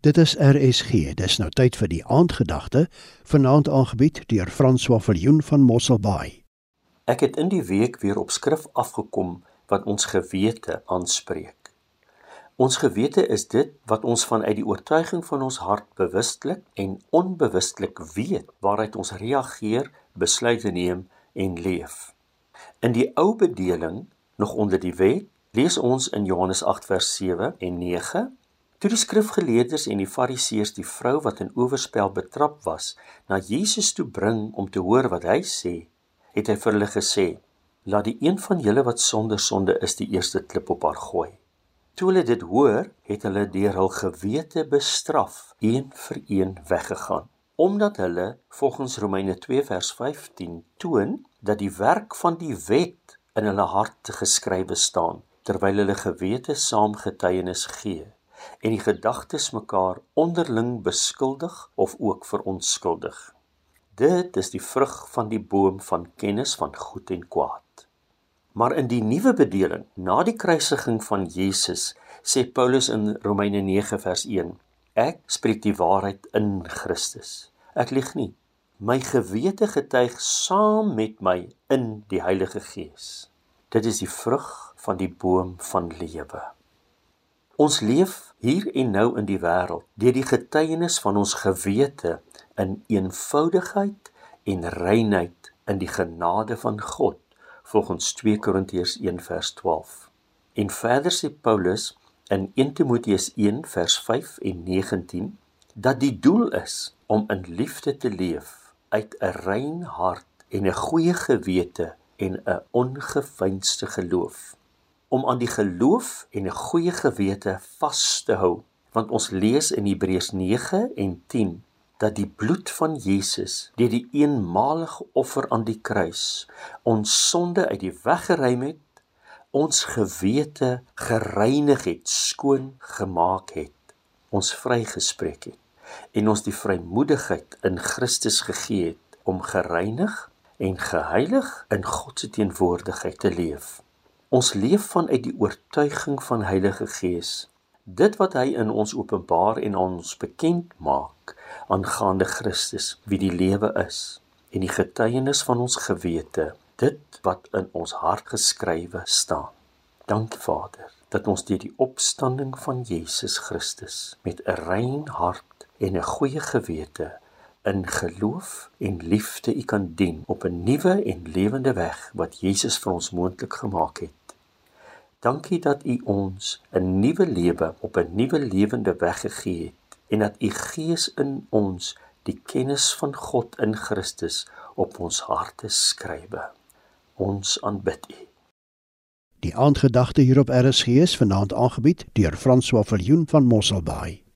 Dit is RSG. Dis nou tyd vir die aandgedagte, vanaand aangebied deur François Viljoen van Mosselbaai. Ek het in die week weer op skrif afgekom wat ons gewete aanspreek. Ons gewete is dit wat ons vanuit die oortuiging van ons hart bewustelik en onbewustelik weet waaruit ons reageer, besluite neem en leef. In die ou bedeling, nog onder die wet, lees ons in Johannes 8 vers 7 en 9 Toe die skrifgeleerdes en die fariseërs die vrou wat in oorspel betrap was, na Jesus toe bring om te hoor wat hy sê, het hy vir hulle gesê: "Laat die een van julle wat sonder sonde is, die eerste klip op haar gooi." Toe hulle dit hoor, het hulle deur hul gewete bestraf, een vir een weggegaan, omdat hulle volgens Romeine 2 vers 15 toon dat die werk van die wet in hulle harte geskrywe staan, terwyl hulle gewete saam getuienis gee en die gedagtes mekaar onderling beskuldig of ook verontskuldig. Dit is die vrug van die boom van kennis van goed en kwaad. Maar in die nuwe bedeling, na die kruisiging van Jesus, sê Paulus in Romeine 9 vers 1: Ek spreek die waarheid in Christus. Ek lieg nie. My gewete getuig saam met my in die Heilige Gees. Dit is die vrug van die boom van lewe. Ons leef hier en nou in die wêreld deur die getuienis van ons gewete in eenvoudigheid en reinheid in die genade van God volgens 2 Korintiërs 1 vers 12. En verder sê Paulus in 1 Timoteus 1 vers 5 en 19 dat die doel is om in liefde te leef uit 'n rein hart en 'n goeie gewete en 'n ongeveinsde geloof om aan die geloof en 'n goeie gewete vas te hou want ons lees in Hebreërs 9 en 10 dat die bloed van Jesus deur die eenmalige offer aan die kruis ons sonde uit die weg geruim het ons gewete gereinig het skoon gemaak het ons vrygespreek het en ons die vrymoedigheid in Christus gegee het om gereinig en geheilig in God se teenwoordigheid te leef Ons leef vanuit die oortuiging van Heilige Gees. Dit wat hy in ons openbaar en ons bekend maak aangaande Christus, wie die lewe is en die getuienis van ons gewete, dit wat in ons hart geskrywe staan. Dankie Vader dat ons deur die opstanding van Jesus Christus met 'n rein hart en 'n goeie gewete in geloof en liefde U kan dien op 'n nuwe en lewende weg wat Jesus vir ons moontlik gemaak het. Dankie dat U ons 'n nuwe lewe op 'n nuwe lewende weg gegee het en dat U Gees in ons die kennis van God in Christus op ons harte skrywe. Ons aanbid U. Die aandgedagte hier op RSG is vanaand aangebied deur François Viljoen van Mosselbaai.